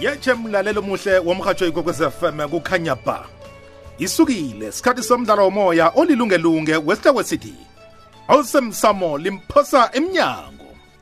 yetshe mlalelo muhle womrhatsho ikwekwez fm kukhanya ba isukile sikhathi somdlalo womoya olilungelunge wesihloko sithi awusemsamo limphosa emnyango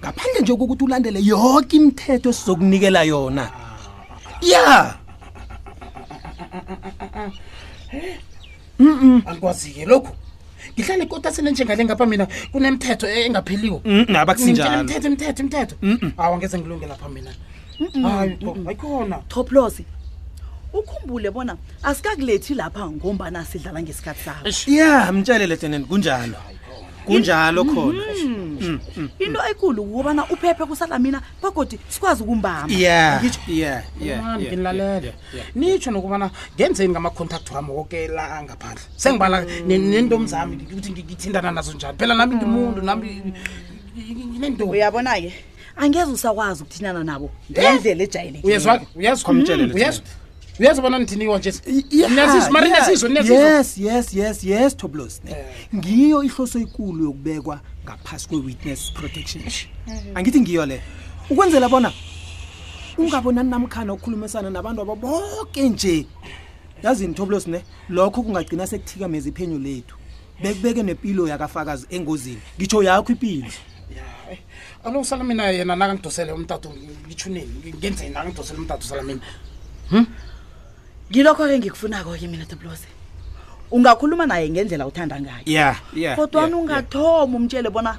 ngaphandle nje kokuthi ulandele yonke imithetho esizokunikela yona ya angikwazi-ke lokhu ngihlale kotasele njengale ngapha mina kunemithetho e-, engapheliwo abakusinjalo imithetho imithetho imithetho awa ngeze ngilunge lapha mina hayi ayikhona top loss ukhumbule bona asikakulethi lapha ngombana sidlala ngesikhathi sakho ya mtshelele tenen kunjalo kunjalo khona Mm. Mm, mm. into ekulu kukobana uphephe kusala mina bagodi sikwazi ukumbamba yeah Ngitjho. yeah yeah, Mani, yeah, nginilalele yeah, yeah. nitsho nokubana ngenzeni ngama-contact wami woke la angaphandle sengibala Mm. ne- neentomi zami ukuthi ngi- ngithintana nazo njani phela nami ngimuntu nami ngineento uyabona-ke angeze usakwazi ukuthintana nabo ngendlela ejayelekile uyezwa uyezwa Khomtjelele, uyezwa uyazi bona nithiniwa nje Niyazizwa, mara niyazizwa, niyazizwa. yes yes yes yes toblos ne ngiyo ihloso ikulu yokubekwa ngaphasi kwe-witness protection angithi ngiyo le ukwenzela bona ungabonani namkhana ukhulumesana nabantu abo boke nje yazini toblos ne lokho kungagcina sekuthikameza iphenyo lethu bekubeke nepilo yakafakazi engozini ngitsho yakho ipilo alo usalamina yena nakangidosele umtatu ngitshunini ngenzeni nakangidosele umtatu usalamina hmm? ngilokho-ke ngikufunako-ke mina tablose ungakhuluma naye ngendlela uthanda ngayo kodwana ungathomi umtshele bona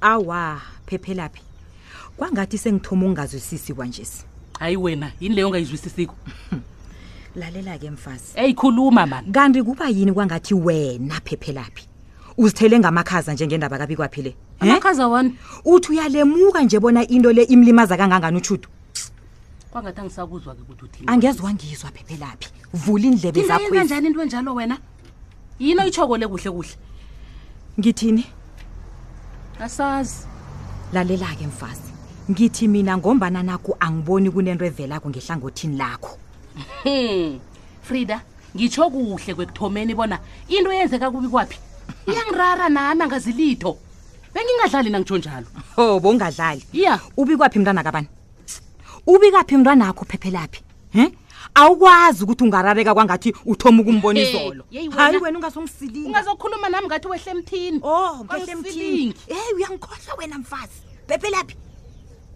awa phephelaphi kwangathi sengithoma ungazwisisi kwanjesi hayi wena yini leyo ongayizwisisiko lalela-ke mfazi eyi khuluma mani kanti kuba yini kwangathi wena phephelaphi uzithele ngamakhaza njengendaba kabikwaphi le amakhaza wani uthi uyalemuka nje bona into le imlimaza kangangani utshudu kwangathi angisakuzwa-ke ukuthi uthini angezwa ngizwa phephelaphi vula iindlebe zakho into enjalo wena yini oyitshokole kuhle kuhle ngithini asazi lalela-ke mfazi ngithi mina ngombana naku angiboni kunento evelako ngehlangothini lakho Hmm. frida ngitsho kuhle kwekuthomeni bona into eyenzeka kubi kwaphi iyangirara nami angazilitho bengingadlali nangitsho njalo ho bongadlali iya ubikwaphi mntwana kabani ubikaphi mntwanakho uphephelaphi um awukwazi ukuthi ungarareka kwangathi uthoma ukumbona Hey, izolo yeyi hayi wena. wena ungasongisilinga ungazokhuluma nami ngathi wehle emthini o ngehla emthini Awusilingi. eyi uyangikhohlwa wena mfazi phephelaphi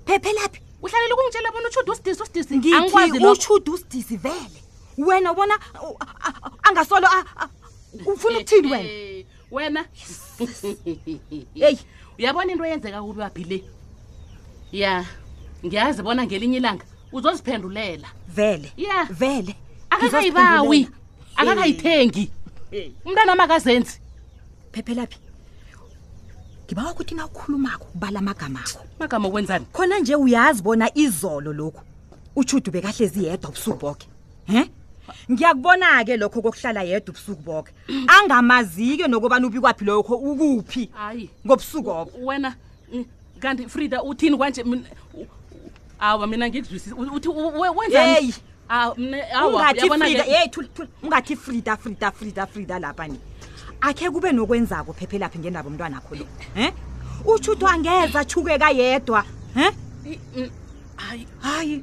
phephelaphi uhlalele ukungitshela bona utshuda usidisi usidisi ngithi angikwazi lokho utshuda usidisi vele wena ubona u- a- a- angasolo a- a- ufuna ukuthini wena Eh, wena eyi uyabona into eyenzeka kubaphi le ya ngiyazi bona ngelinye ilanga uzoziphendulela vele ya vele akakayibawi akakayithengi umntana wami akazenzi phephelaphi ngibawa ukuthi na ukhulumako ubala amagama akho magama okwenzani khona nje uyazi bona izolo lokhu utshudu bekahlezi yedwa ubusuku boke um ngiyakubona-ke lokho kokuhlala yedwa ubusuku boke angamazike nokubana ubikwaphi lokho ukuphi hayi ngobusuku obo wena mm, kanti frida uthini kwanje Min- u- u- awa mina ngikuzwisisa U- uthi u- we- wenzani yeyi Ah, mne- awa, ungathi yabona frida ke- yeyi thula thula ungathi frida frida frida frida lapha ni akhe kube nokwenzako phephelaphi ngendaba umntwana akho lo um utsho uthi angeza atshukeka yedwa um I- mm, hayi hayi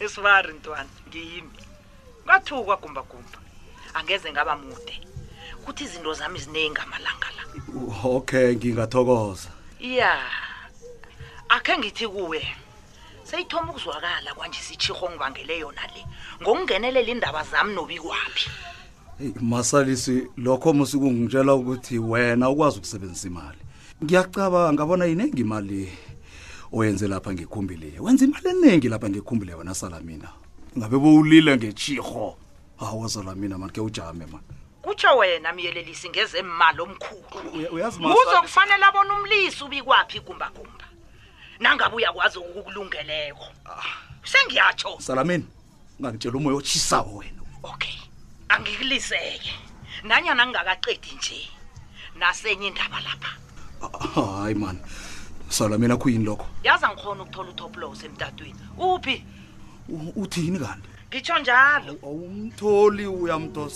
esivari ntwana ngiyimi ngathukwa gumbagumba angeze ngaba mude kuthi izinto zami ziningi amalanga la okay ngingathokoza iya akhe ngithi kuwe seyithoma ukuzwakala kwanje sitshirho ngibangele yona le ngokungenelela indaba zami nobikwaphi masalisi lokho musikungitshela ukuthi wena ukwazi ukusebenzisa imali ngiyacabanga bona yinengi imali oyenze lapha ngekhumbi le wenza imali eningi lapha ngekhumbi le wena salamina ngabe bowulile ngetshirho hawa salamina mani ke ujame mani kutsho wena myelelisi ngezemmali omkhulu Uya- uyazi Masa- uzokufanele abona umlisi ubikwaphi igumbagumba nangabe uyakwazi ukukulungeleko sengiyatsho salamini ungangitshela umoya otshisawo wena okay angikuliseke nanyana ngingakaqedi nje nasenye indaba lapha hayi mani sala mina khuyini lokho yazi angikhona ukuthola utoplos emtatwini uphi uthini kanti ngitsho njalo awumtholi uyamdosa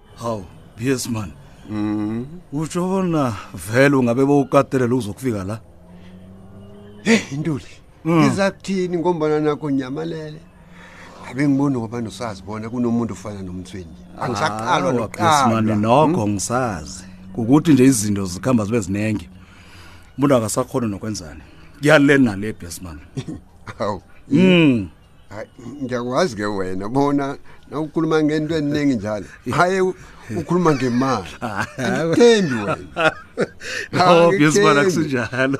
hawu yes man mm. usho bona vele ungabe bowukatelela uzokufika la hey intuli mm. ngiza kuthini ngombana nakho nyamalele abe ngiboni ngoba nosazi bona kunomuntu ofana nomthweni ah, angisaqalwa noqalwa nokho hmm? ngisazi ukuthi nje izinto zikhamba zibe ziningi umuntu akasakhona nokwenzani kuyale nale besman hawu mm hayi ngiyakwazi ke wena bona nawukhuluma ngento eningi njalo haye u- ukhuluma ngemali angithembi wena no biyosibala Angithembi. kusinjalo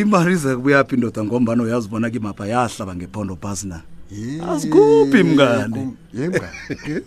imali iza kubuyaphi indoda ngombana uyazi bona kimapha yahlaba ngephondo phasi na Yee, azikhuphi mngani kum- ye mngani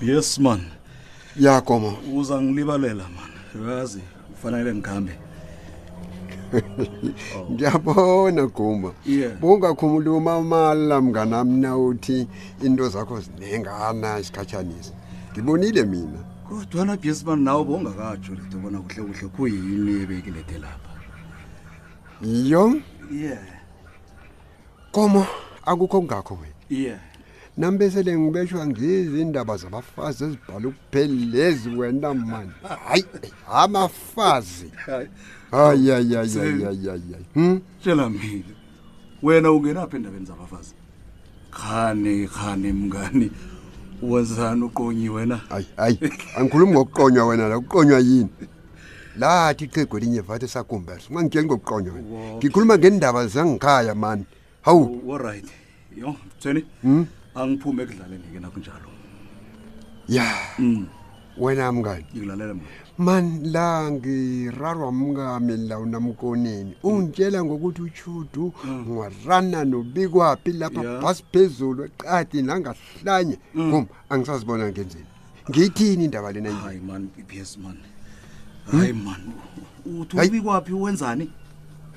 yes man ya komo uza ngilibalela man yazi kufanele ngikhambe ngiyabona guma Yeah. bungakhumuli umamala mnganami nawuthi into zakho zinengana isikhatshanisa ngibonile mina kodwana yes man nawe bowungakatsho lento bona kuhle kuhle khuyini ebekilethe lapha yiyo yeah komo akukho kungakho wena iye nambesele ngibeshwa ngizi indaba zabafazi ezibhala ukuphelezi wena mani hayi amafazi ayayayayayayay hmm? tshela mina wena ungenaphi endabeni zabafazi khani khani mngani wenzani uqonyi wena hayi hayi angikhulumi ngokuqonywa wena la kuqonywa yini lathi iqhegu elinye vathi esakumbers ungangitsheli ngokuqonywa wena ngikhuluma ngendaba zangikhaya mani hawu olright yo thweni hmm? angiphume ekudlaleni ke nakunjalo ya hmm. wena mngani ngikulalela mngani man la ngirarwa mngame la unamkoneni mm. ungitshela ngokuthi uchudu mm. ngiwarana nobikwaphi lapha phasi phezulu eqadi nangahlanye mm. kum angisazibona ngenzeni ngiyithini indaba lena nje hayi man bps man hayi man uthi Hayi. ubikwaphi wenzani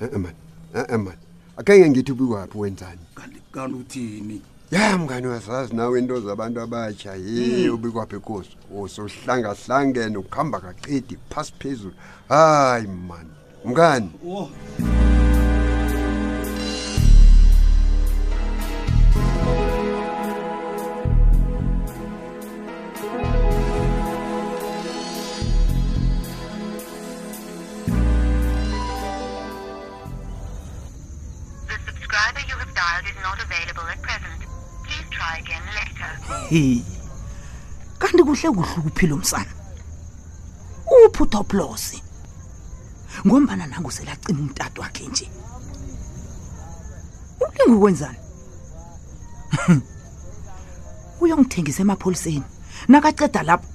Eh, eh, man Eh, eh, man akenge ngithi ubikwaphi wenzani kanti kanti uthini ya mngani wazazi nawe into zabantu abatsha ye ubikwaphi kosi usuhlangahlangene ukuhamba kaqedi phasi phezulu hayi mani mngani oh. he kanti kuhle kuhle ukuphila umsana uphi utoplosi ngombana nangu selacima umtatu wakhe nje ulinga ukwenzani uyongithengisa emapholiseni nakaceda lapho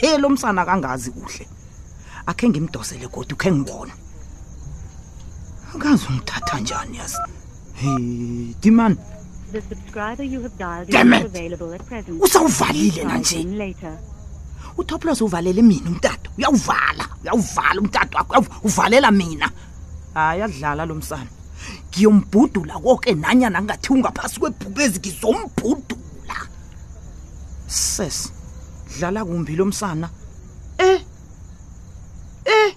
he lo msana kangazi kuhle akhe ngimdosele kodwa ukhe ngibona akazi ungithatha njani yazi Timan. The subscriber you have dialed is not available at present. Usawuvalile nanje. Uthoplos uvalele mina umtata. Uyawuvala, uyawuvala umtata wakho. Uvalela mina. Hayi adlala lo msana. Ngiyombhudula konke nanyana ngathi ungaphasi kwebhubezi ngizombhudula. Ses. Dlala kumbi lo msana. Eh. Eh.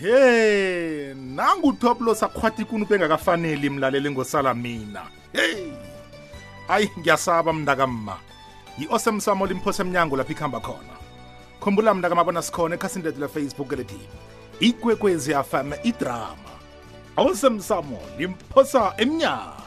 he nangutoplo sakhwathi ikunu bengakafaneli mlaleli ngosala mina heyi ayi ngiyasaba mntakamma yi-osemsamo limphosa emnyango lapho ikuhamba khona khumbula mntakamabona sikhona ekhasini lethu lefacebook elithi ikwekwezi afame idrama osemsamo limphosa emnyango